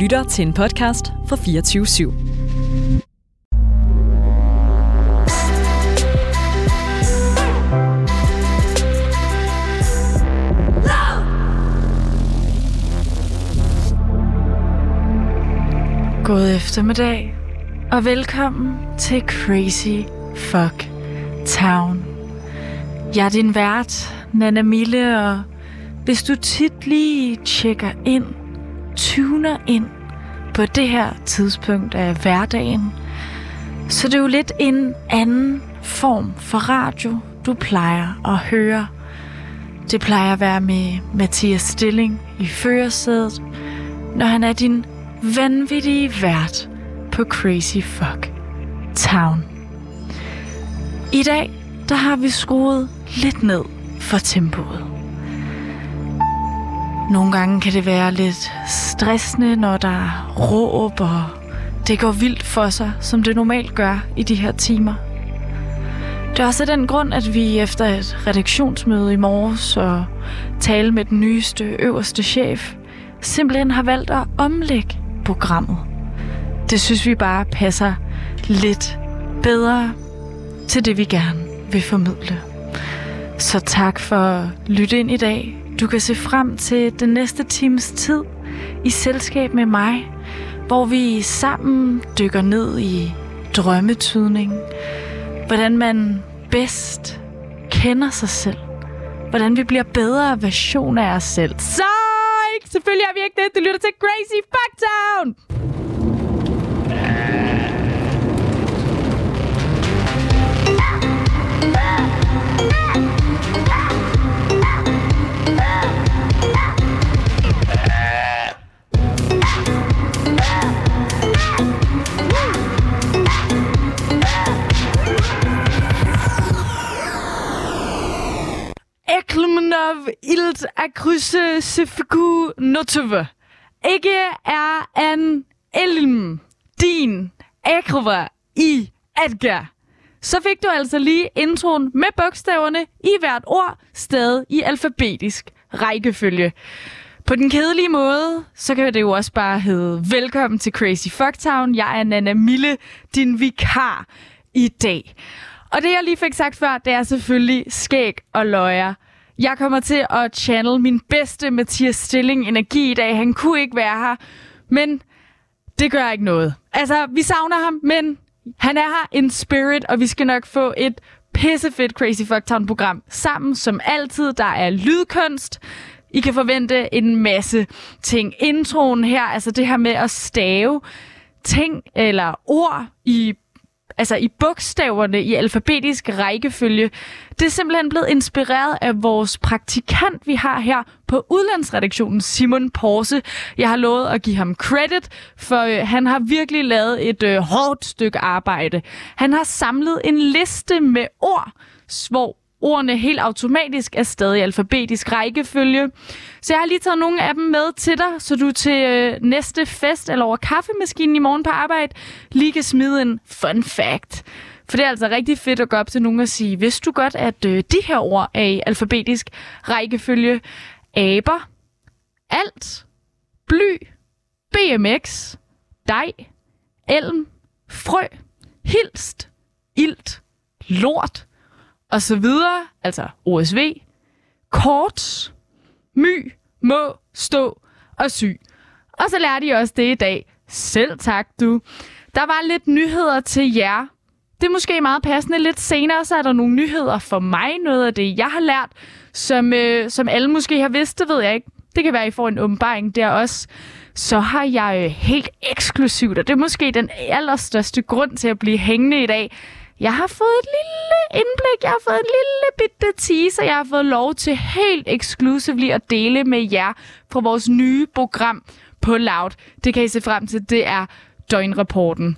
lytter til en podcast fra 24 /7. God eftermiddag, og velkommen til Crazy Fuck Town. Jeg er din vært, Nana Mille, og hvis du tit lige tjekker ind, tuner ind på det her tidspunkt af hverdagen, så det er jo lidt en anden form for radio, du plejer at høre. Det plejer at være med Mathias Stilling i førersædet, når han er din vanvittige vært på Crazy Fuck Town. I dag, der har vi skruet lidt ned for tempoet. Nogle gange kan det være lidt stressende, når der er råb, og det går vildt for sig, som det normalt gør i de her timer. Det er også den grund, at vi efter et redaktionsmøde i morges og tale med den nyeste øverste chef, simpelthen har valgt at omlægge programmet. Det synes vi bare passer lidt bedre til det, vi gerne vil formidle. Så tak for at lytte ind i dag. Du kan se frem til den næste times tid i selskab med mig, hvor vi sammen dykker ned i drømmetydning, hvordan man bedst kender sig selv, hvordan vi bliver bedre versioner af os selv. Så Selvfølgelig er vi ikke det. Du lytter til Crazy Fucktown! Eklemenov ilt akrysse Sefiku notove. Ikke er en elm din akrova i Edgar. Så fik du altså lige introen med bogstaverne i hvert ord, stadig i alfabetisk rækkefølge. På den kedelige måde, så kan det jo også bare hedde Velkommen til Crazy Fucktown. Jeg er Nana Mille, din vikar i dag. Og det, jeg lige fik sagt før, det er selvfølgelig skæg og løjer. Jeg kommer til at channel min bedste Mathias Stilling energi i dag. Han kunne ikke være her, men det gør ikke noget. Altså, vi savner ham, men han er her in spirit, og vi skal nok få et pissefedt Crazy Fucktown-program sammen, som altid. Der er lydkunst. I kan forvente en masse ting. Introen her, altså det her med at stave ting eller ord i altså i bogstaverne i alfabetisk rækkefølge. Det er simpelthen blevet inspireret af vores praktikant, vi har her på udlandsredaktionen, Simon Porse. Jeg har lovet at give ham credit, for øh, han har virkelig lavet et øh, hårdt stykke arbejde. Han har samlet en liste med ord, hvor ordene helt automatisk er stadig alfabetisk rækkefølge. Så jeg har lige taget nogle af dem med til dig, så du til øh, næste fest eller over kaffemaskinen i morgen på arbejde lige kan smide en fun fact. For det er altså rigtig fedt at gå op til nogen og sige, hvis du godt, at øh, de her ord er i alfabetisk rækkefølge. Aber, alt, bly, BMX, dej, elm, frø, hilst, ilt, lort, og så videre, altså OSV, kort, my, må, stå og sy. Og så lærte I også det i dag. Selv tak, du. Der var lidt nyheder til jer. Det er måske meget passende. Lidt senere, så er der nogle nyheder for mig. Noget af det, jeg har lært, som, øh, som alle måske har vidst, det ved jeg ikke. Det kan være, I får en åbenbaring der også. Så har jeg øh, helt eksklusivt, og det er måske den allerstørste grund til at blive hængende i dag, jeg har fået et lille indblik, jeg har fået en lille bitte teaser, jeg har fået lov til helt eksklusivt at dele med jer fra vores nye program på Loud. Det kan I se frem til, det er døgnrapporten.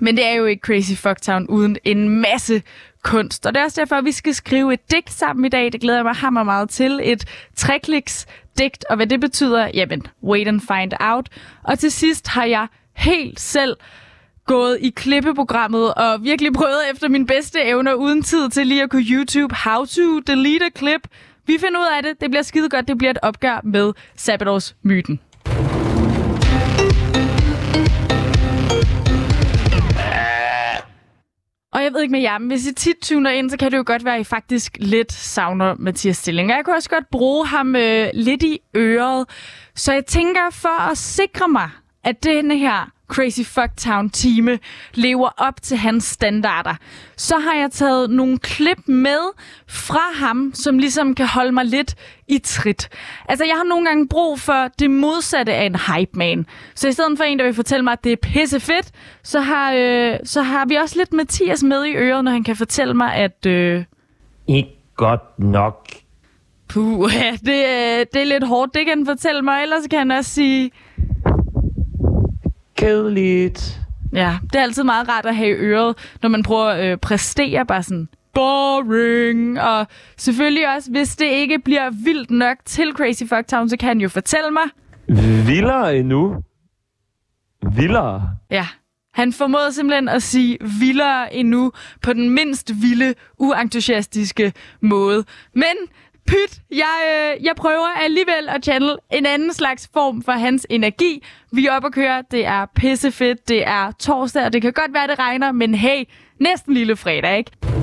Men det er jo ikke Crazy Fucktown uden en masse kunst. Og det er også derfor, at vi skal skrive et digt sammen i dag. Det glæder jeg mig hammer meget til. Et trekliks digt, og hvad det betyder, jamen, wait and find out. Og til sidst har jeg helt selv gået i klippeprogrammet og virkelig prøvet efter min bedste evner uden tid til lige at kunne YouTube how to delete a clip. Vi finder ud af det. Det bliver skide godt. Det bliver et opgør med Sabbatårs myten. Og jeg ved ikke med jer, men hvis I tit tuner ind, så kan det jo godt være, at I faktisk lidt savner Mathias Stilling. Og jeg kunne også godt bruge ham øh, lidt i øret. Så jeg tænker, for at sikre mig, at denne her Crazy Fucktown time lever op til hans standarder, så har jeg taget nogle klip med fra ham, som ligesom kan holde mig lidt i trit. Altså, jeg har nogle gange brug for det modsatte af en hype man. Så i stedet for en, der vil fortælle mig, at det er pisse fedt, så har, øh, så har vi også lidt Mathias med i øret, når han kan fortælle mig, at... Øh, Ikke godt nok. Puh, ja, det, øh, det er lidt hårdt, det kan han fortælle mig. Ellers kan han også sige, Kedeligt. Ja, det er altid meget rart at have i øret, når man prøver at øh, præstere bare sådan boring. Og selvfølgelig også, hvis det ikke bliver vildt nok til Crazy Fucktown, så kan han jo fortælle mig. Vildere endnu. Vildere. Ja, han formåede simpelthen at sige vildere endnu på den mindst vilde, uentusiastiske måde. Men pyt, jeg, øh, jeg prøver alligevel at channel en anden slags form for hans energi. Vi er oppe at køre, det er pissefedt, det er torsdag, og det kan godt være, det regner, men hey, næsten lille fredag, ikke?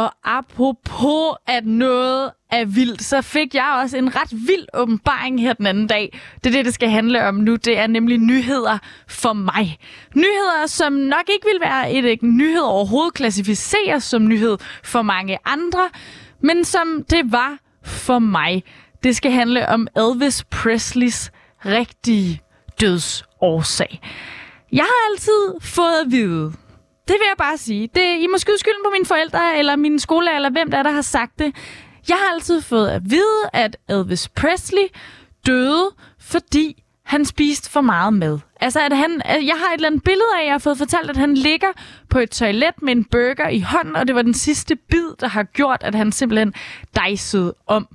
Og apropos at noget er vildt, så fik jeg også en ret vild åbenbaring her den anden dag. Det er det, det skal handle om nu. Det er nemlig nyheder for mig. Nyheder, som nok ikke vil være et et nyhed overhovedet klassificeres som nyhed for mange andre, men som det var for mig. Det skal handle om Elvis Presleys rigtige dødsårsag. Jeg har altid fået at vide, det vil jeg bare sige. Det, I må skyde skylden på mine forældre, eller mine skolelærer, eller hvem der er, der har sagt det. Jeg har altid fået at vide, at Elvis Presley døde, fordi han spiste for meget mad. Altså, at han, jeg har et eller andet billede af, jeg har fået fortalt, at han ligger på et toilet med en burger i hånden, og det var den sidste bid, der har gjort, at han simpelthen dejsede om.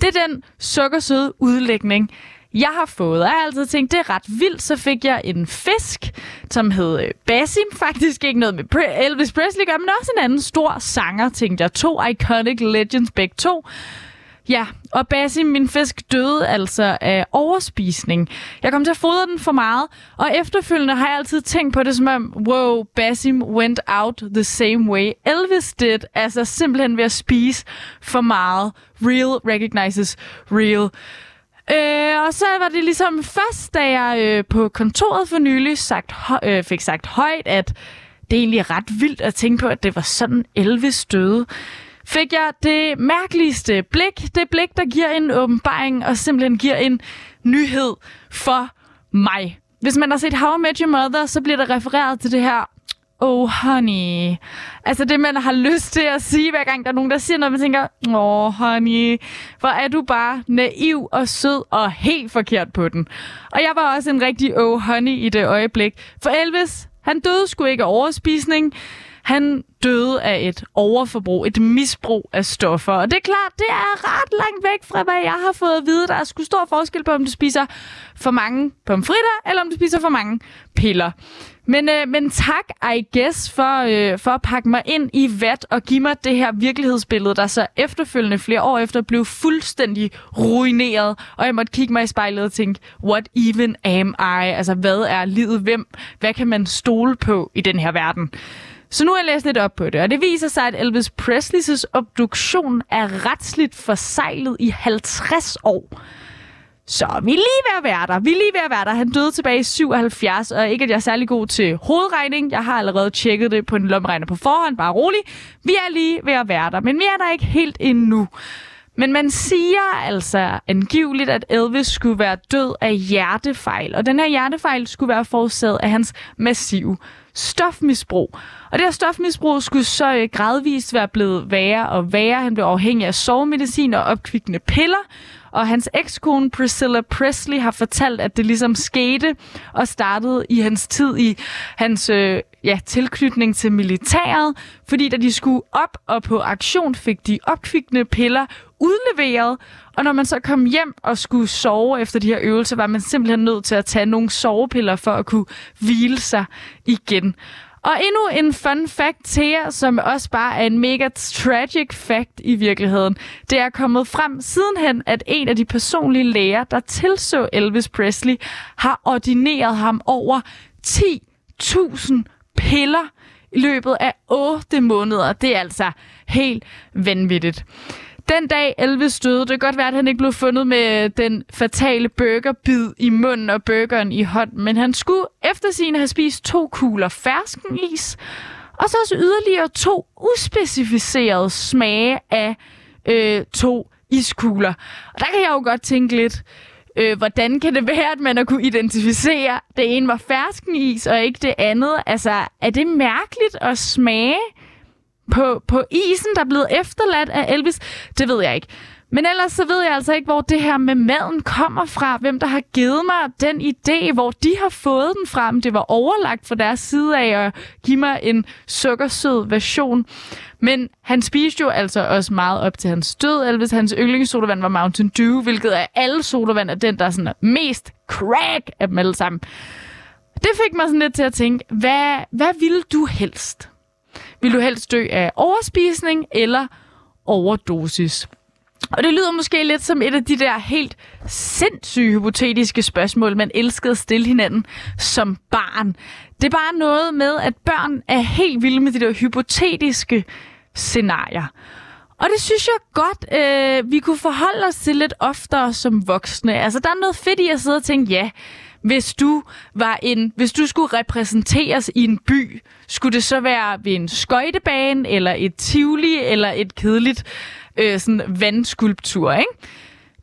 Det er den sukkersøde udlægning, jeg har fået. Jeg har altid tænkt, det er ret vildt. Så fik jeg en fisk, som hed øh, Basim. Faktisk ikke noget med Elvis Presley gør, men også en anden stor sanger, tænkte jeg. To iconic legends begge to. Ja, og Basim, min fisk, døde altså af overspisning. Jeg kom til at fodre den for meget, og efterfølgende har jeg altid tænkt på det som om, wow, Basim went out the same way Elvis did. Altså simpelthen ved at spise for meget. Real recognizes real. Øh, og så var det ligesom først, da jeg øh, på kontoret for nylig sagt, øh, fik sagt højt, at det er egentlig ret vildt at tænke på, at det var sådan Elvis døde, fik jeg det mærkeligste blik. Det blik, der giver en åbenbaring og simpelthen giver en nyhed for mig. Hvis man har set How I Met Your Mother, så bliver der refereret til det her oh honey. Altså det, man har lyst til at sige, hver gang der er nogen, der siger noget, man tænker, oh honey, hvor er du bare naiv og sød og helt forkert på den. Og jeg var også en rigtig oh honey i det øjeblik. For Elvis, han døde sgu ikke af overspisning. Han døde af et overforbrug, et misbrug af stoffer. Og det er klart, det er ret langt væk fra, hvad jeg har fået at vide. Der er sgu stor forskel på, om du spiser for mange pomfritter, eller om du spiser for mange piller. Men, øh, men tak, I guess, for, øh, for at pakke mig ind i vat og give mig det her virkelighedsbillede, der så efterfølgende flere år efter blev fuldstændig ruineret. Og jeg måtte kigge mig i spejlet og tænke, what even am I? Altså, hvad er livet? Hvem? Hvad kan man stole på i den her verden? Så nu har jeg læst lidt op på det, og det viser sig, at Elvis Presleys obduktion er retsligt forsejlet i 50 år. Så vi er lige ved at være der. Vi er lige ved at være der. Han døde tilbage i 77, og ikke at jeg er særlig god til hovedregning. Jeg har allerede tjekket det på en lomregner på forhånd. Bare rolig. Vi er lige ved at være der, men vi er der ikke helt endnu. Men man siger altså angiveligt, at Elvis skulle være død af hjertefejl. Og den her hjertefejl skulle være forårsaget af hans massive stofmisbrug. Og det her stofmisbrug skulle så øh, gradvist være blevet værre og værre. Han blev afhængig af sovemedicin og opkvikkende piller. Og hans ekskone Priscilla Presley har fortalt, at det ligesom skete og startede i hans tid i hans øh, ja, tilknytning til militæret. Fordi da de skulle op og på aktion, fik de opkvikkende piller udleveret. Og når man så kom hjem og skulle sove efter de her øvelser, var man simpelthen nødt til at tage nogle sovepiller for at kunne hvile sig igen. Og endnu en fun fact til jer, som også bare er en mega tragic fact i virkeligheden. Det er kommet frem sidenhen, at en af de personlige læger, der tilså Elvis Presley, har ordineret ham over 10.000 piller i løbet af 8 måneder. Det er altså helt vanvittigt. Den dag Elvis døde, det kan godt være, at han ikke blev fundet med den fatale burgerbid i munden og burgeren i hånden, men han skulle efter sin have spist to kugler ferskenis, og så også yderligere to uspecificerede smage af øh, to iskugler. Og der kan jeg jo godt tænke lidt, øh, hvordan kan det være, at man har kunne identificere, det ene var ferskenis og ikke det andet? Altså, er det mærkeligt at smage på, på isen, der er blevet efterladt af Elvis? Det ved jeg ikke. Men ellers så ved jeg altså ikke, hvor det her med maden kommer fra. Hvem der har givet mig den idé, hvor de har fået den fra. Det var overlagt fra deres side af at give mig en sukkersød version. Men han spiste jo altså også meget op til hans død. Elvis, hans yndlingssodavand var Mountain Dew, hvilket af alle sodavand er den, der er sådan mest crack af dem alle sammen. Det fik mig sådan lidt til at tænke, hvad, hvad ville du helst? Vil du helst dø af overspisning eller overdosis? Og det lyder måske lidt som et af de der helt sindssyge hypotetiske spørgsmål, man elskede at stille hinanden som barn. Det er bare noget med, at børn er helt vilde med de der hypotetiske scenarier. Og det synes jeg godt, øh, vi kunne forholde os til lidt oftere som voksne. Altså, der er noget fedt i at sidde og tænke, ja, hvis du var en, hvis du skulle repræsenteres i en by, skulle det så være ved en skøjtebane, eller et tivoli, eller et kedeligt øh, sådan vandskulptur, ikke?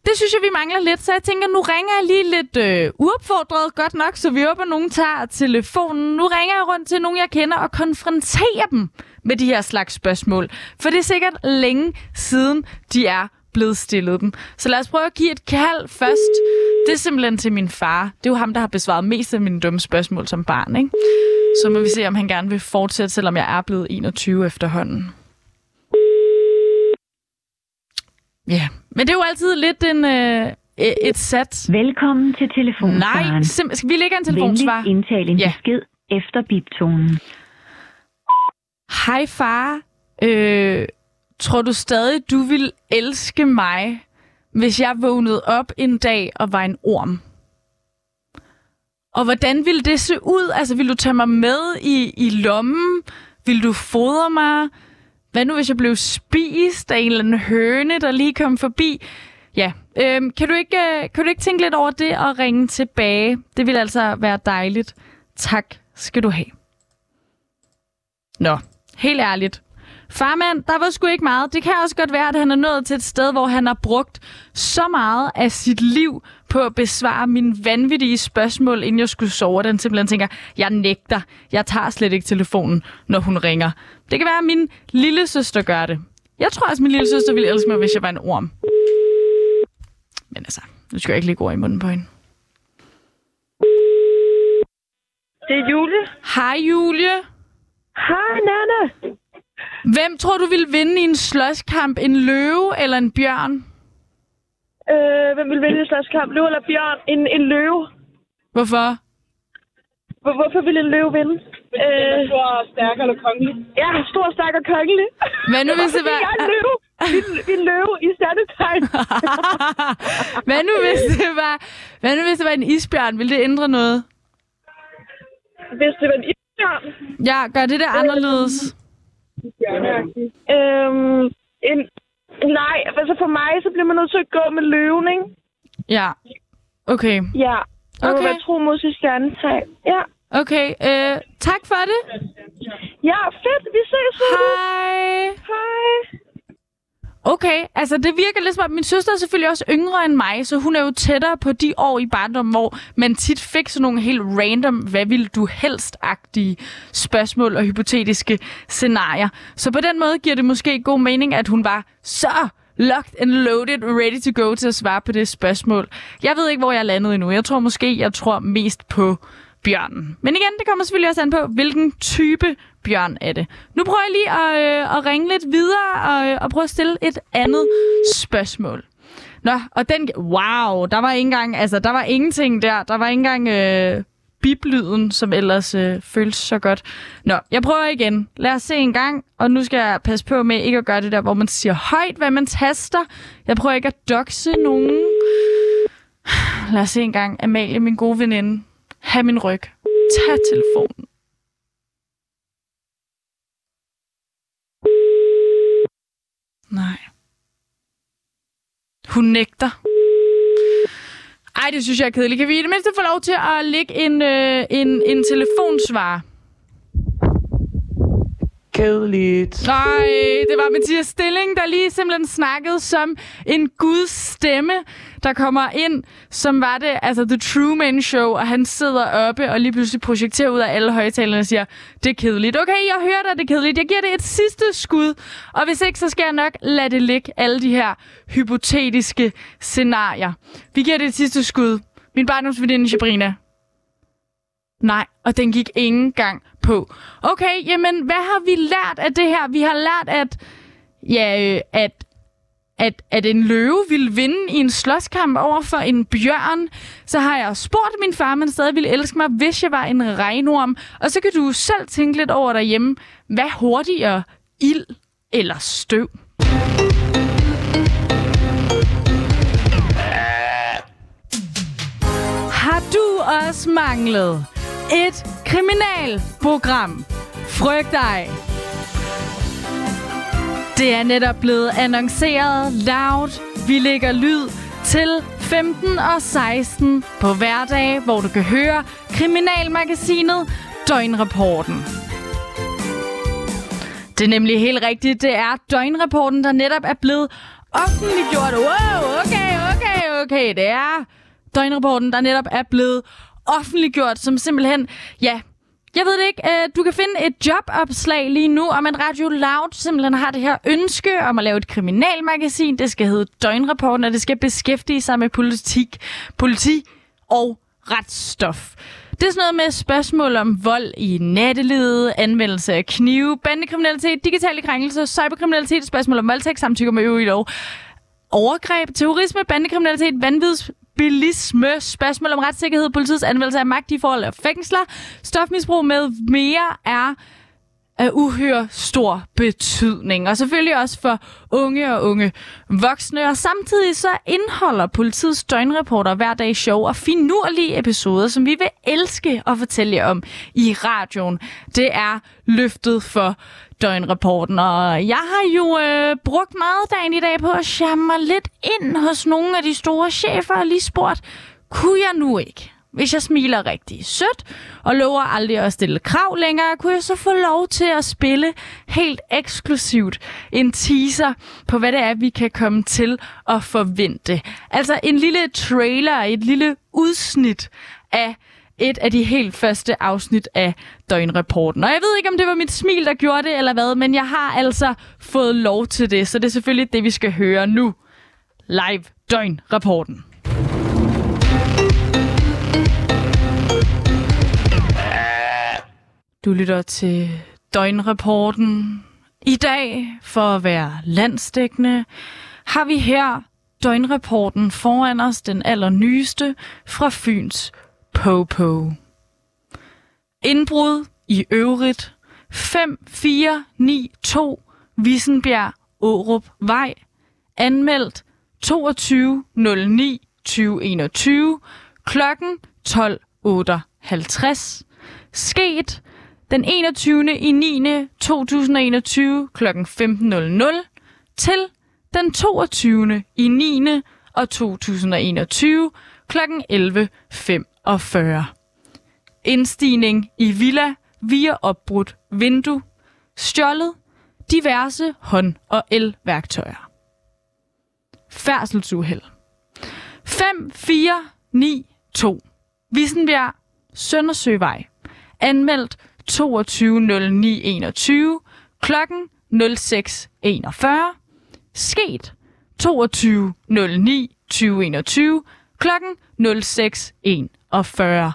Det synes jeg, vi mangler lidt, så jeg tænker, nu ringer jeg lige lidt øh, uopfordret, godt nok, så vi håber, nogen tager telefonen. Nu ringer jeg rundt til nogen, jeg kender, og konfronterer dem med de her slags spørgsmål. For det er sikkert længe siden, de er blevet stillet dem. Så lad os prøve at give et kald først. Det er simpelthen til min far. Det er jo ham, der har besvaret mest af mine dumme spørgsmål som barn, ikke? Så må vi se, om han gerne vil fortsætte, selvom jeg er blevet 21 efterhånden. Ja, men det er jo altid lidt en, øh, et sats. Velkommen til telefonsvaren. Nej, sim- vi lægge en telefonsvar? Venligst indtale en Ja. besked efter biptonen. Hej far. Øh, tror du stadig, du vil elske mig, hvis jeg vågnede op en dag og var en orm? Og hvordan ville det se ud? Altså, vil du tage mig med i, i lommen? Vil du fodre mig? Hvad nu, hvis jeg blev spist af en eller anden høne, der lige kom forbi? Ja, øhm, kan, du ikke, øh, kan du ikke tænke lidt over det og ringe tilbage? Det vil altså være dejligt. Tak skal du have. Nå, helt ærligt. Farmand, der var sgu ikke meget. Det kan også godt være, at han er nået til et sted, hvor han har brugt så meget af sit liv på at besvare mine vanvittige spørgsmål, inden jeg skulle sove. Han simpelthen tænker, jeg nægter. Jeg tager slet ikke telefonen, når hun ringer. Det kan være, at min lille søster gør det. Jeg tror også, min lille søster ville elske mig, hvis jeg var en orm. Men altså, nu skal jeg ikke lægge ord i munden på hende. Det er Julie. Hej Julie. Hej, Nana. Hvem tror du ville vinde i en slåskamp? En løve eller en bjørn? Øh, hvem vil vinde i slåskamp? Løve eller bjørn? En, en løve. Hvorfor? Hvor, hvorfor vil en løve vinde? Øh, stor, stærk eller kongelig. ja, en stor, stærk og kongelig. Hvad nu hvis det Fordi var... jeg er en løve. Vi, vi er en løve i standetegn. Hvad nu hvis det var... Hvad nu hvis det var en isbjørn? Vil det ændre noget? Hvis det var en Ja, gør det det anderledes? Øhm, en, nej, altså for mig, så bliver man nødt til at gå med løven, ikke? Ja. Okay. Ja. Og Okay. være tro mod sit stjernetegn. Ja. Okay. Øh, tak for det. Ja, fedt. Vi ses. Hej. Hej. Okay, altså det virker lidt som om, min søster er selvfølgelig også yngre end mig, så hun er jo tættere på de år i barndommen, hvor man tit fik sådan nogle helt random, hvad vil du helst-agtige spørgsmål og hypotetiske scenarier. Så på den måde giver det måske god mening, at hun var så locked and loaded, ready to go til at svare på det spørgsmål. Jeg ved ikke, hvor jeg landede endnu. Jeg tror måske, jeg tror mest på bjørnen. Men igen, det kommer selvfølgelig også an på, hvilken type bjørn er det. Nu prøver jeg lige at, øh, at ringe lidt videre og, øh, og prøve at stille et andet spørgsmål. Nå, og den... Wow, der var ikke engang... Altså, der var ingenting der. Der var ikke engang... Øh, biblyden, som ellers øh, føles så godt. Nå, jeg prøver igen. Lad os se en gang, og nu skal jeg passe på med ikke at gøre det der, hvor man siger højt, hvad man taster. Jeg prøver ikke at doxe nogen. Lad os se en gang. Amalie, min gode veninde. Ha' min ryg. Tag telefonen. Nej. Hun nægter. Ej, det synes jeg er kedeligt. Kan vi i det mindste få lov til at lægge en, øh, en, en telefonsvar? Kedeligt. Nej, det var Mathias Stilling, der lige simpelthen snakkede som en guds stemme, der kommer ind, som var det, altså The Truman Show, og han sidder oppe og lige pludselig projekterer ud af alle højtalerne og siger, det er kedeligt. Okay, jeg hører dig, det er kedeligt. Jeg giver det et sidste skud, og hvis ikke, så skal jeg nok lade det ligge, alle de her hypotetiske scenarier. Vi giver det et sidste skud. Min barndomsveninde Sabrina, Nej, og den gik ingen gang på. Okay, jamen, hvad har vi lært af det her? Vi har lært, at, ja, øh, at, at, at en løve ville vinde i en slåskamp over for en bjørn. Så har jeg spurgt min far, men stadig ville elske mig, hvis jeg var en regnorm. Og så kan du selv tænke lidt over derhjemme, hvad hurtigere, ild eller støv? Har du også manglet et kriminalprogram? Frygt dig. Det er netop blevet annonceret loud. Vi lægger lyd til 15 og 16 på hverdag, hvor du kan høre Kriminalmagasinet Døgnrapporten. Det er nemlig helt rigtigt. Det er Døgnrapporten, der netop er blevet offentliggjort. Wow, okay, okay, okay. Det er Døgnrapporten, der netop er blevet offentliggjort, som simpelthen, ja, jeg ved det ikke. Øh, du kan finde et jobopslag lige nu om at Radio Loud simpelthen har det her ønske om at lave et kriminalmagasin. Det skal hedde Døgnrapporten, og det skal beskæftige sig med politik, politi og retsstof. Det er sådan noget med spørgsmål om vold i nattelivet, anvendelse af knive, bandekriminalitet, digitale krænkelser, cyberkriminalitet, spørgsmål om voldtægt, samtykke med øvrigt lov, overgreb, terrorisme, bandekriminalitet, vanvids, bilisme, spørgsmål om retssikkerhed, politiets anvendelse af magt i forhold af fængsler, stofmisbrug med mere er af uhyre stor betydning. Og selvfølgelig også for unge og unge voksne. Og samtidig så indeholder politiets døgnreporter hver dag show og finurlige episoder, som vi vil elske at fortælle jer om i radioen. Det er løftet for døgnrapporten, og jeg har jo øh, brugt meget dagen i dag på at charme mig lidt ind hos nogle af de store chefer og lige spurgt, kunne jeg nu ikke hvis jeg smiler rigtig sødt og lover aldrig at stille krav længere, kunne jeg så få lov til at spille helt eksklusivt en teaser på, hvad det er, vi kan komme til at forvente. Altså en lille trailer, et lille udsnit af et af de helt første afsnit af Døgnrapporten. Og jeg ved ikke, om det var mit smil, der gjorde det, eller hvad, men jeg har altså fået lov til det, så det er selvfølgelig det, vi skal høre nu. Live Døgnrapporten. Du lytter til Døgnrapporten. I dag, for at være landsdækkende, har vi her Døgnrapporten foran os, den allernyeste fra Fyns Popo. Indbrud i øvrigt 5492 Vissenbjerg Årup Vej. Anmeldt 22.09.2021 klokken 12.58. Sket den 21. i 9. 2021 kl. 15.00 til den 22. i 9. og 2021 kl. 11.45. Indstigning i villa via opbrudt vindue. Stjålet diverse hånd- og elværktøjer. Færdselsuheld. 5492 Vissenbjerg Søndersøvej. Anmeldt 22.09.21 klokken 06.41. Sket 22.09.2021 klokken 06.41.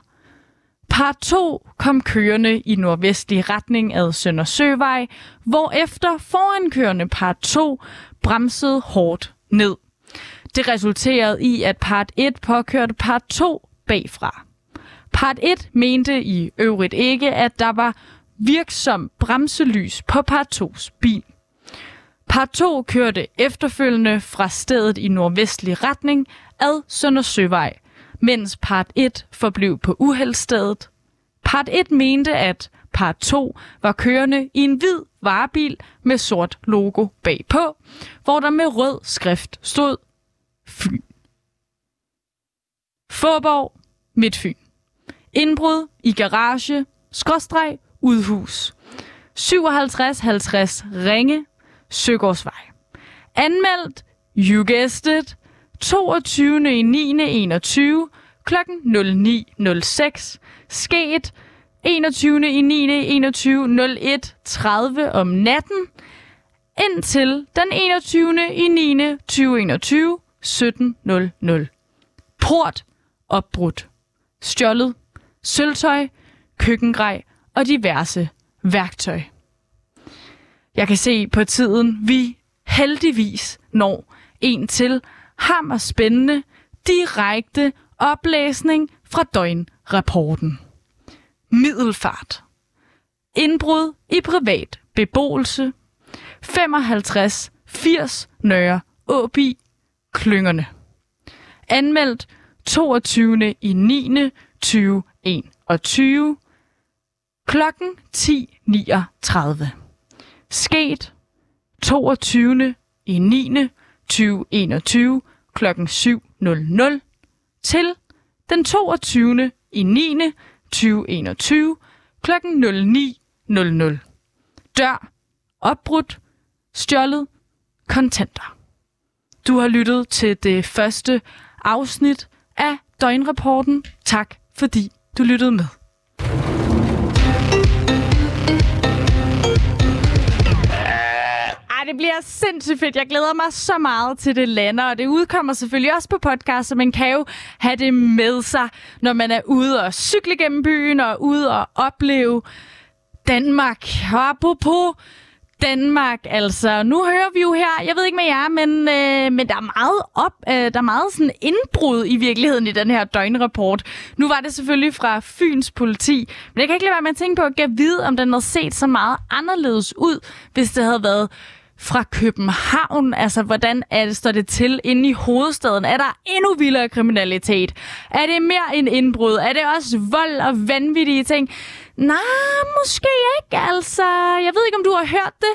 Par 2 kom kørende i nordvestlig retning ad Søndersøvej, hvorefter forankørende par 2 bremsede hårdt ned. Det resulterede i, at part 1 påkørte part 2 bagfra. Part 1 mente i øvrigt ikke, at der var virksom bremselys på part 2's bil. Part 2 kørte efterfølgende fra stedet i nordvestlig retning ad Sønder Søvej, mens part 1 forblev på uheldstedet. Part 1 mente, at part 2 var kørende i en hvid varebil med sort logo bagpå, hvor der med rød skrift stod Fyn. Forborg, Midtfyn. Indbrud i garage, skråstreg, udhus. 5750 Ringe, Søgårdsvej. Anmeldt, you guessed it, 22. i 9. 21 kl. 09.06. Sket 21. i 9. 21 01 30 om natten indtil den 21. i 9. 2021 17.00. Port opbrudt. Stjålet. Sølvtøj, køkkengrej og diverse værktøj. Jeg kan se på tiden, vi heldigvis når en til hammer spændende, direkte oplæsning fra døgnrapporten. Middelfart. Indbrud i privat beboelse. 55 80 Nørre Åby Klyngerne. Anmeldt 22. i 9. 2021 klokken 10.39. Sket 22. i 9. 2021 klokken 7.00 til den 22. i 9. 2021 klokken 09.00. Dør opbrudt, stjålet, kontanter. Du har lyttet til det første afsnit af Døgnrapporten. Tak fordi du lyttede med. Er sindssygt fedt. Jeg glæder mig så meget til det lander, og det udkommer selvfølgelig også på podcast, så man kan jo have det med sig, når man er ude og cykle gennem byen og ude og opleve Danmark. Og apropos Danmark, altså. Nu hører vi jo her, jeg ved ikke med jer, men, øh, men der er meget op, øh, der er meget sådan indbrud i virkeligheden i den her døgnrapport. Nu var det selvfølgelig fra Fyns politi, men jeg kan ikke lade være med at tænke på at vide, om den havde set så meget anderledes ud, hvis det havde været fra København? Altså, hvordan er det, står det til inde i hovedstaden? Er der endnu vildere kriminalitet? Er det mere end indbrud? Er det også vold og vanvittige ting? Nej, måske ikke. Altså, jeg ved ikke, om du har hørt det.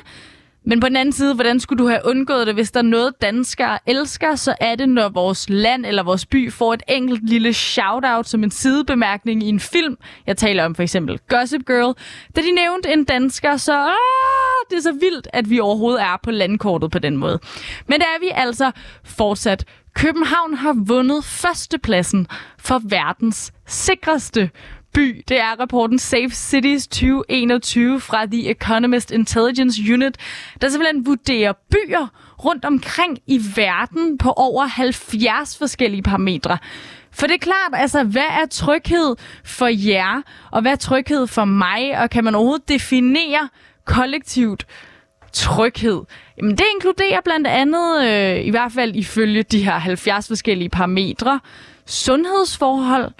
Men på den anden side, hvordan skulle du have undgået det, hvis der er noget, danskere elsker, så er det, når vores land eller vores by får et enkelt lille shout-out som en sidebemærkning i en film. Jeg taler om for eksempel Gossip Girl. Da de nævnte en dansker, så ah, det er så vildt, at vi overhovedet er på landkortet på den måde. Men der er vi altså fortsat. København har vundet førstepladsen for verdens sikreste by. Det er rapporten Safe Cities 2021 fra The Economist Intelligence Unit, der simpelthen vurderer byer rundt omkring i verden på over 70 forskellige parametre. For det er klart, altså, hvad er tryghed for jer, og hvad er tryghed for mig, og kan man overhovedet definere kollektivt tryghed? Jamen, det inkluderer blandt andet, øh, i hvert fald ifølge de her 70 forskellige parametre, sundhedsforhold,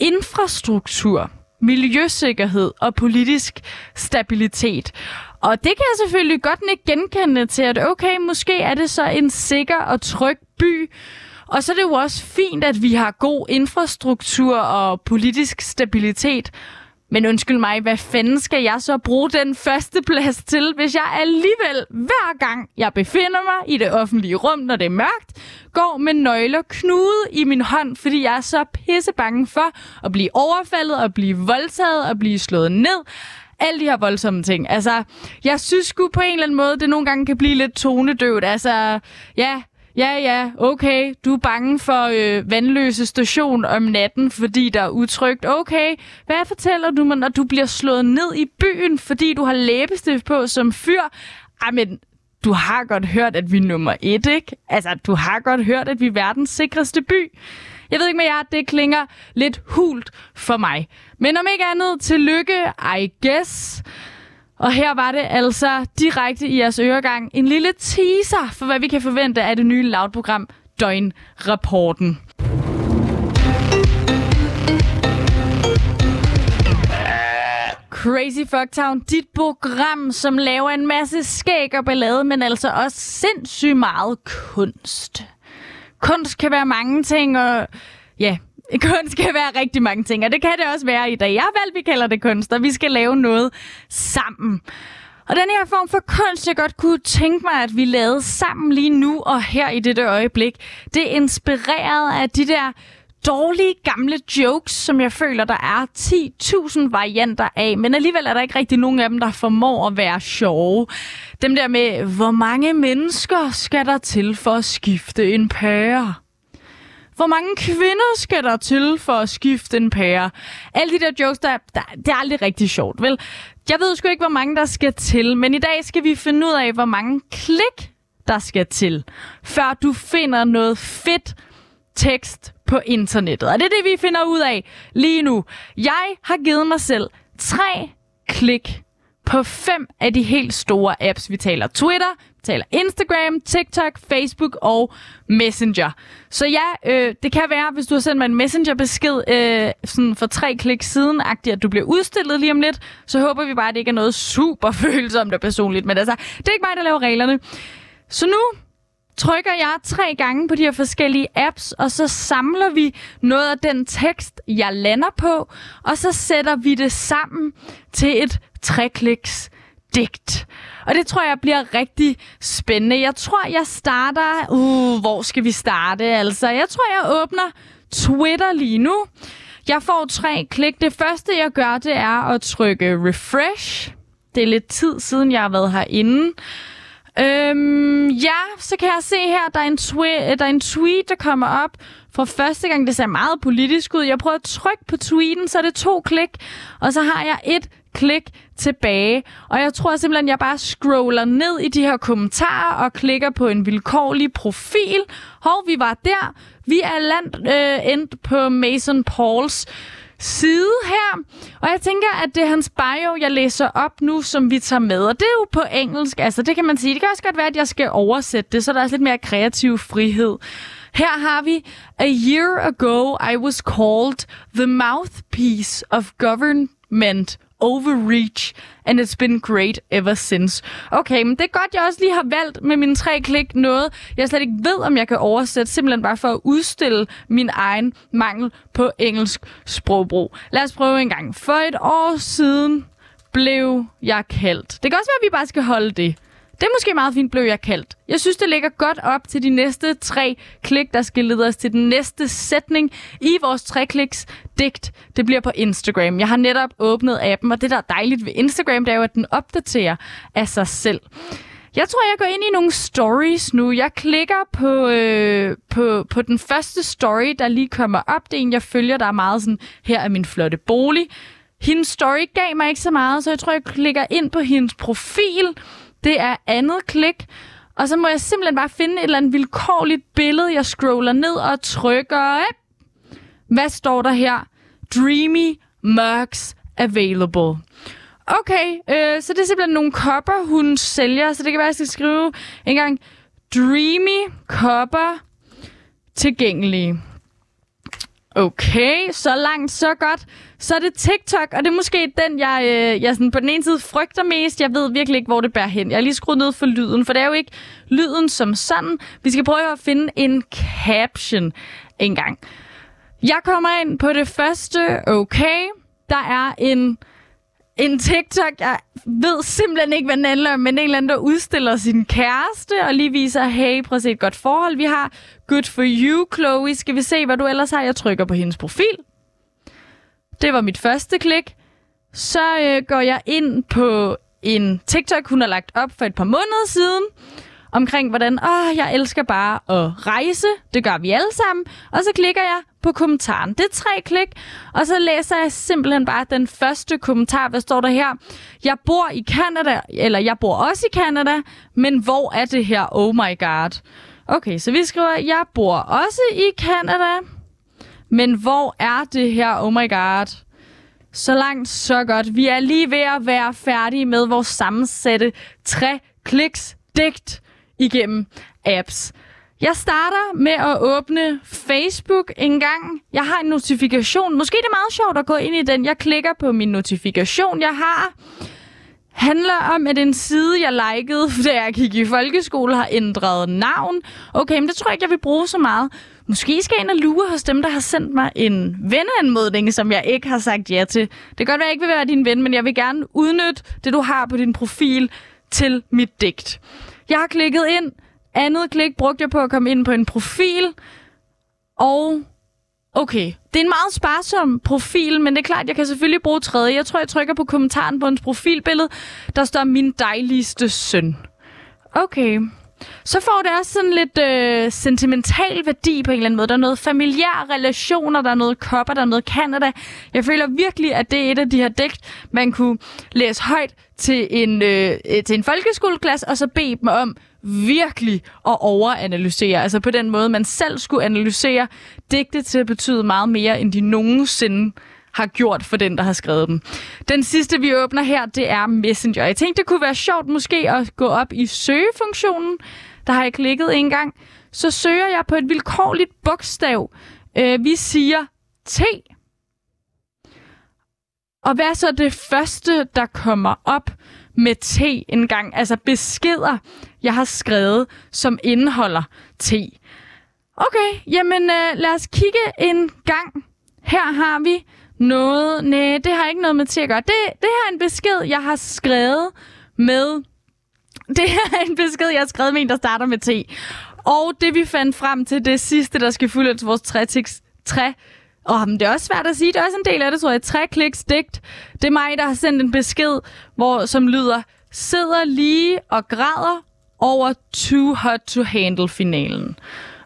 infrastruktur, miljøsikkerhed og politisk stabilitet. Og det kan jeg selvfølgelig godt ikke genkende til, at okay, måske er det så en sikker og tryg by. Og så er det jo også fint, at vi har god infrastruktur og politisk stabilitet. Men undskyld mig, hvad fanden skal jeg så bruge den første plads til, hvis jeg alligevel hver gang jeg befinder mig i det offentlige rum, når det er mørkt, går med nøgler knude i min hånd, fordi jeg er så pisse bange for at blive overfaldet at blive voldtaget og blive slået ned alle de her voldsomme ting. Altså, jeg synes sgu på en eller anden måde, det nogle gange kan blive lidt tonedøvt. Altså, ja, Ja, ja, okay. Du er bange for øh, vandløse station om natten, fordi der er utrygt. Okay, hvad fortæller du mig, når du bliver slået ned i byen, fordi du har læbestift på som fyr? Ej, men du har godt hørt, at vi er nummer et, ikke? Altså, du har godt hørt, at vi er verdens sikreste by. Jeg ved ikke med jer, det klinger lidt hult for mig. Men om ikke andet, tillykke, I guess. Og her var det altså direkte i jeres øregang en lille teaser for, hvad vi kan forvente af det nye Loud-program Døgnrapporten. Crazy Fucktown, dit program, som laver en masse skæg og ballade, men altså også sindssygt meget kunst. Kunst kan være mange ting, og ja, kunst kan være rigtig mange ting, og det kan det også være i dag. Jeg har valgt, vi kalder det kunst, og vi skal lave noget sammen. Og den her form for kunst, jeg godt kunne tænke mig, at vi lavede sammen lige nu og her i dette øjeblik, det er inspireret af de der dårlige gamle jokes, som jeg føler, der er 10.000 varianter af, men alligevel er der ikke rigtig nogen af dem, der formår at være sjove. Dem der med, hvor mange mennesker skal der til for at skifte en pære? Hvor mange kvinder skal der til for at skifte en pære? Alle de der jokes, der, der, det er aldrig rigtig sjovt, vel? Jeg ved sgu ikke, hvor mange der skal til, men i dag skal vi finde ud af, hvor mange klik der skal til, før du finder noget fedt tekst på internettet. Og det er det, vi finder ud af lige nu. Jeg har givet mig selv tre klik på fem af de helt store apps. Vi taler Twitter, taler Instagram, TikTok, Facebook og Messenger. Så ja, øh, det kan være, hvis du har sendt mig en Messenger-besked øh, sådan for tre klik siden, at du bliver udstillet lige om lidt, så håber vi bare, at det ikke er noget super følsomt og personligt. Men altså, det er ikke mig, der laver reglerne. Så nu trykker jeg tre gange på de her forskellige apps, og så samler vi noget af den tekst, jeg lander på, og så sætter vi det sammen til et trekliks digt. Og det tror jeg bliver rigtig spændende. Jeg tror, jeg starter... Uh, hvor skal vi starte? Altså, jeg tror, jeg åbner Twitter lige nu. Jeg får tre klik. Det første, jeg gør, det er at trykke refresh. Det er lidt tid siden, jeg har været herinde. Øhm, ja, så kan jeg se her, der er, en twi- der er en tweet, der kommer op for første gang. Det ser meget politisk ud. Jeg prøver at trykke på tweeten, så er det to klik, og så har jeg et klik tilbage. Og jeg tror simpelthen, jeg bare scroller ned i de her kommentarer og klikker på en vilkårlig profil. Hov, vi var der. Vi er land, øh, endt på Mason Pauls side her. Og jeg tænker, at det er hans bio, jeg læser op nu, som vi tager med. Og det er jo på engelsk, altså det kan man sige. Det kan også godt være, at jeg skal oversætte det, så der er lidt mere kreativ frihed. Her har vi, A year ago I was called the mouthpiece of government overreach, and it's been great ever since. Okay, men det er godt, jeg også lige har valgt med mine tre klik noget, jeg slet ikke ved, om jeg kan oversætte, simpelthen bare for at udstille min egen mangel på engelsk sprogbrug. Lad os prøve en gang. For et år siden blev jeg kaldt. Det kan også være, at vi bare skal holde det. Det er måske meget fint, blev jeg kaldt. Jeg synes, det ligger godt op til de næste tre klik, der skal lede os til den næste sætning i vores tre kliks digt. Det bliver på Instagram. Jeg har netop åbnet appen, og det, der er dejligt ved Instagram, det er jo, at den opdaterer af sig selv. Jeg tror, jeg går ind i nogle stories nu. Jeg klikker på, øh, på, på den første story, der lige kommer op. Det er en, jeg følger, der er meget sådan, her er min flotte bolig. Hendes story gav mig ikke så meget, så jeg tror, jeg klikker ind på hendes profil. Det er andet klik. Og så må jeg simpelthen bare finde et eller andet vilkårligt billede, jeg scroller ned og trykker. Hvad står der her? Dreamy Mercs Available. Okay, øh, så det er simpelthen nogle kopper, hun sælger. Så det kan være, at jeg skal skrive en gang. Dreamy kopper tilgængelige. Okay, så langt, så godt. Så er det TikTok, og det er måske den, jeg, øh, jeg sådan på den ene side frygter mest. Jeg ved virkelig ikke, hvor det bærer hen. Jeg har lige skruet ned for lyden, for det er jo ikke lyden som sådan. Vi skal prøve at finde en caption en gang. Jeg kommer ind på det første. Okay, der er en en TikTok, jeg ved simpelthen ikke, hvad den handler om, men en eller anden, der udstiller sin kæreste og lige viser, hey, prøv at se et godt forhold, vi har. Good for you, Chloe. Skal vi se, hvad du ellers har? Jeg trykker på hendes profil. Det var mit første klik. Så øh, går jeg ind på en TikTok, hun har lagt op for et par måneder siden, omkring hvordan, åh, jeg elsker bare at rejse. Det gør vi alle sammen. Og så klikker jeg på kommentaren. Det er tre klik, og så læser jeg simpelthen bare den første kommentar. Hvad står der her? Jeg bor i Canada, eller jeg bor også i Canada, men hvor er det her? Oh my god. Okay, så vi skriver, jeg bor også i Canada, men hvor er det her? Oh my god. Så langt, så godt. Vi er lige ved at være færdige med vores sammensatte tre kliks digt igennem apps. Jeg starter med at åbne Facebook en gang. Jeg har en notifikation. Måske det er meget sjovt at gå ind i den. Jeg klikker på min notifikation, jeg har. Handler om, at en side, jeg likede, da jeg gik i folkeskole, har ændret navn. Okay, men det tror jeg ikke, jeg vil bruge så meget. Måske skal jeg ind og lure hos dem, der har sendt mig en venneanmodning, som jeg ikke har sagt ja til. Det kan godt være, at jeg ikke vil være din ven, men jeg vil gerne udnytte det, du har på din profil til mit digt. Jeg har klikket ind. Andet klik brugte jeg på at komme ind på en profil. Og okay, det er en meget sparsom profil, men det er klart, jeg kan selvfølgelig bruge tredje. Jeg tror, jeg trykker på kommentaren på hans profilbillede. Der står min dejligste søn. Okay. Så får det også sådan lidt øh, sentimental værdi på en eller anden måde. Der er noget familiær relationer, der er noget kopper, der er noget Canada. Jeg føler virkelig, at det er et af de her digt, man kunne læse højt til en, øh, til en folkeskoleklasse, og så bede dem om virkelig at overanalysere. Altså på den måde, man selv skulle analysere digte til at betyde meget mere, end de nogensinde har gjort for den, der har skrevet dem. Den sidste, vi åbner her, det er Messenger. Jeg tænkte, det kunne være sjovt måske at gå op i søgefunktionen. Der har jeg klikket en gang. Så søger jeg på et vilkårligt bogstav. Øh, vi siger T. Og hvad er så det første, der kommer op med T en gang? Altså beskeder, jeg har skrevet, som indeholder T. Okay, jamen øh, lad os kigge en gang. Her har vi noget... Nej, det har ikke noget med til at gøre. Det, det her er en besked, jeg har skrevet med... Det her er en besked, jeg har skrevet med en, der starter med T. Og det vi fandt frem til, det sidste, der skal fylde til vores tre, tre og men det er også svært at sige. Det er også en del af det, tror jeg. Tre kliks digt. Det er mig, der har sendt en besked, hvor, som lyder, sidder lige og græder over Too Hot to Handle finalen.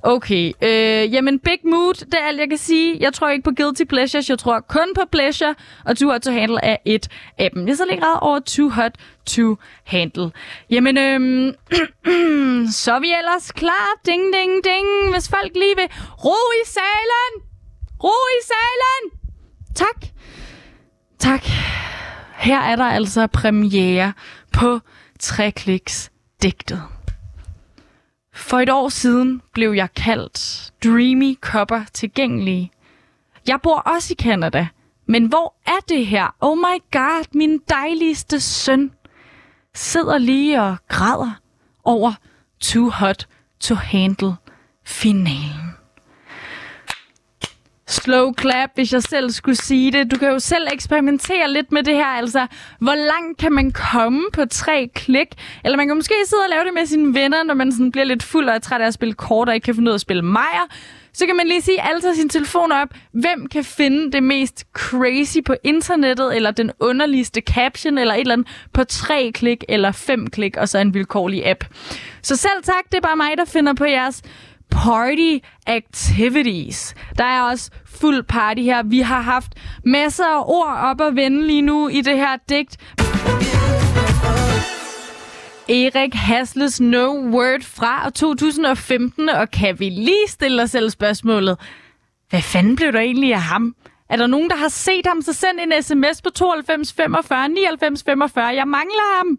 Okay, øh, jamen Big Mood, det er alt, jeg kan sige. Jeg tror ikke på Guilty Pleasures, jeg tror kun på Pleasure, og Too Hot to Handle er et af dem. Jeg så lige ret over Too Hot to Handle. Jamen, øhm, så er vi ellers klar. Ding, ding, ding. Hvis folk lige vil ro i salen. Ro i salen. Tak. Tak. Her er der altså premiere på Trekliks digtet. For et år siden blev jeg kaldt Dreamy Copper tilgængelig. Jeg bor også i Canada, men hvor er det her? Oh my god, min dejligste søn sidder lige og græder over Too Hot to Handle finalen slow clap, hvis jeg selv skulle sige det. Du kan jo selv eksperimentere lidt med det her. Altså, hvor langt kan man komme på tre klik? Eller man kan måske sidde og lave det med sine venner, når man sådan bliver lidt fuld og er træt af at spille kort og ikke kan finde ud af at spille mejer. Så kan man lige sige, alle sin telefon op. Hvem kan finde det mest crazy på internettet, eller den underligste caption, eller et eller andet på tre klik eller fem klik, og så en vilkårlig app. Så selv tak, det er bare mig, der finder på jeres party activities. Der er også fuld party her. Vi har haft masser af ord op at vende lige nu i det her digt. Erik Hasles No Word fra 2015, og kan vi lige stille os selv spørgsmålet, hvad fanden blev der egentlig af ham? Er der nogen, der har set ham, så send en sms på 92 45 99 45. Jeg mangler ham.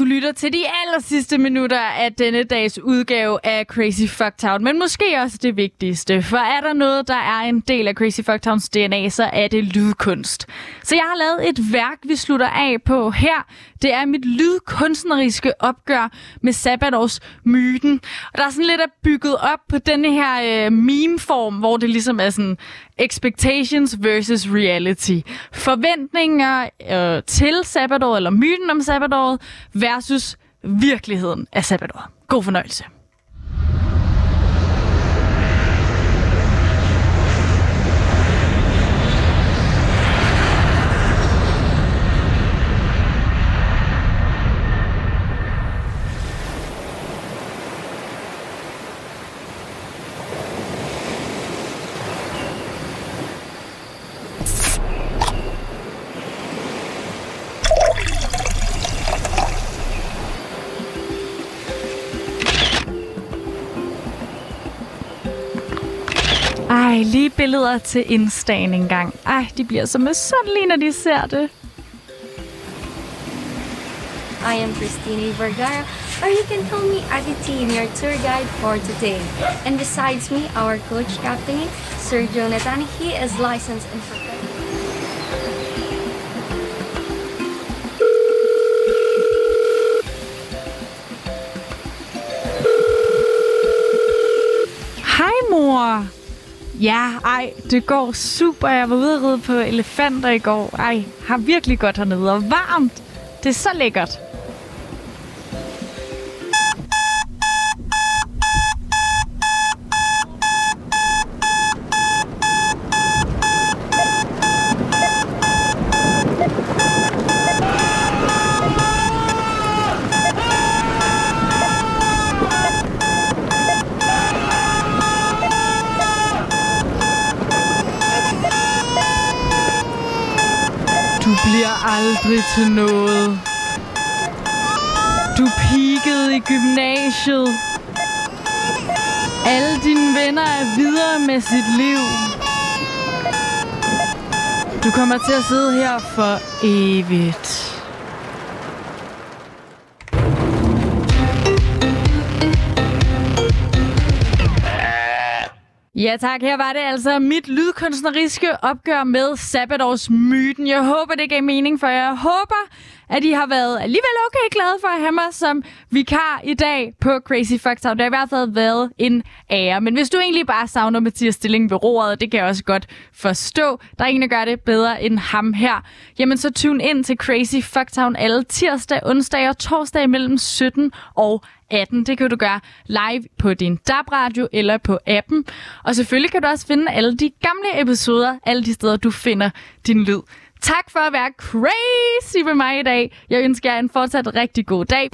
lytter til de aller sidste minutter af denne dags udgave af Crazy Fuck Town, men måske også det vigtigste. For er der noget, der er en del af Crazy Fuck Towns DNA, så er det lydkunst. Så jeg har lavet et værk, vi slutter af på her. Det er mit lydkunstneriske opgør med Sabbatårs myten. Og der er sådan lidt at bygget op på denne her øh, meme-form, hvor det ligesom er sådan expectations versus reality. Forventninger øh, til sabbatåret, eller myten om sabbatåret, versus virkeligheden af sabbatår. God fornøjelse. Ej, lige billeder til Insta'en engang. Ej, de bliver så misundelige, når de ser det. I am Christine Vergara, or you can call me Aditi, your tour guide for today. And besides me, our coach captain, Sir Jonathan, he is licensed in professional. Ja, ej, det går super. Jeg var ude at ride på elefanter i går. Ej, har virkelig godt hernede og varmt. Det er så lækkert. Bliver aldrig til noget. Du peakede i gymnasiet. Alle dine venner er videre med sit liv. Du kommer til at sidde her for evigt. Ja tak, her var det altså mit lydkunstneriske opgør med Sabbatårs myten. Jeg håber, det gav mening for jer. Jeg håber, at I har været alligevel okay glade for at have mig som vikar i dag på Crazy Fucked Out. Det har i hvert fald været en ære. Men hvis du egentlig bare savner Mathias Stilling ved roret, det kan jeg også godt forstå. Der er ingen, der gør det bedre end ham her. Jamen så tune ind til Crazy Fucked Town alle tirsdag, onsdag og torsdag mellem 17 og 18. Det kan du gøre live på din DAB-radio eller på appen. Og selvfølgelig kan du også finde alle de gamle episoder, alle de steder, du finder din lyd. Tak for at være crazy med mig i dag. Jeg ønsker jer en fortsat rigtig god dag.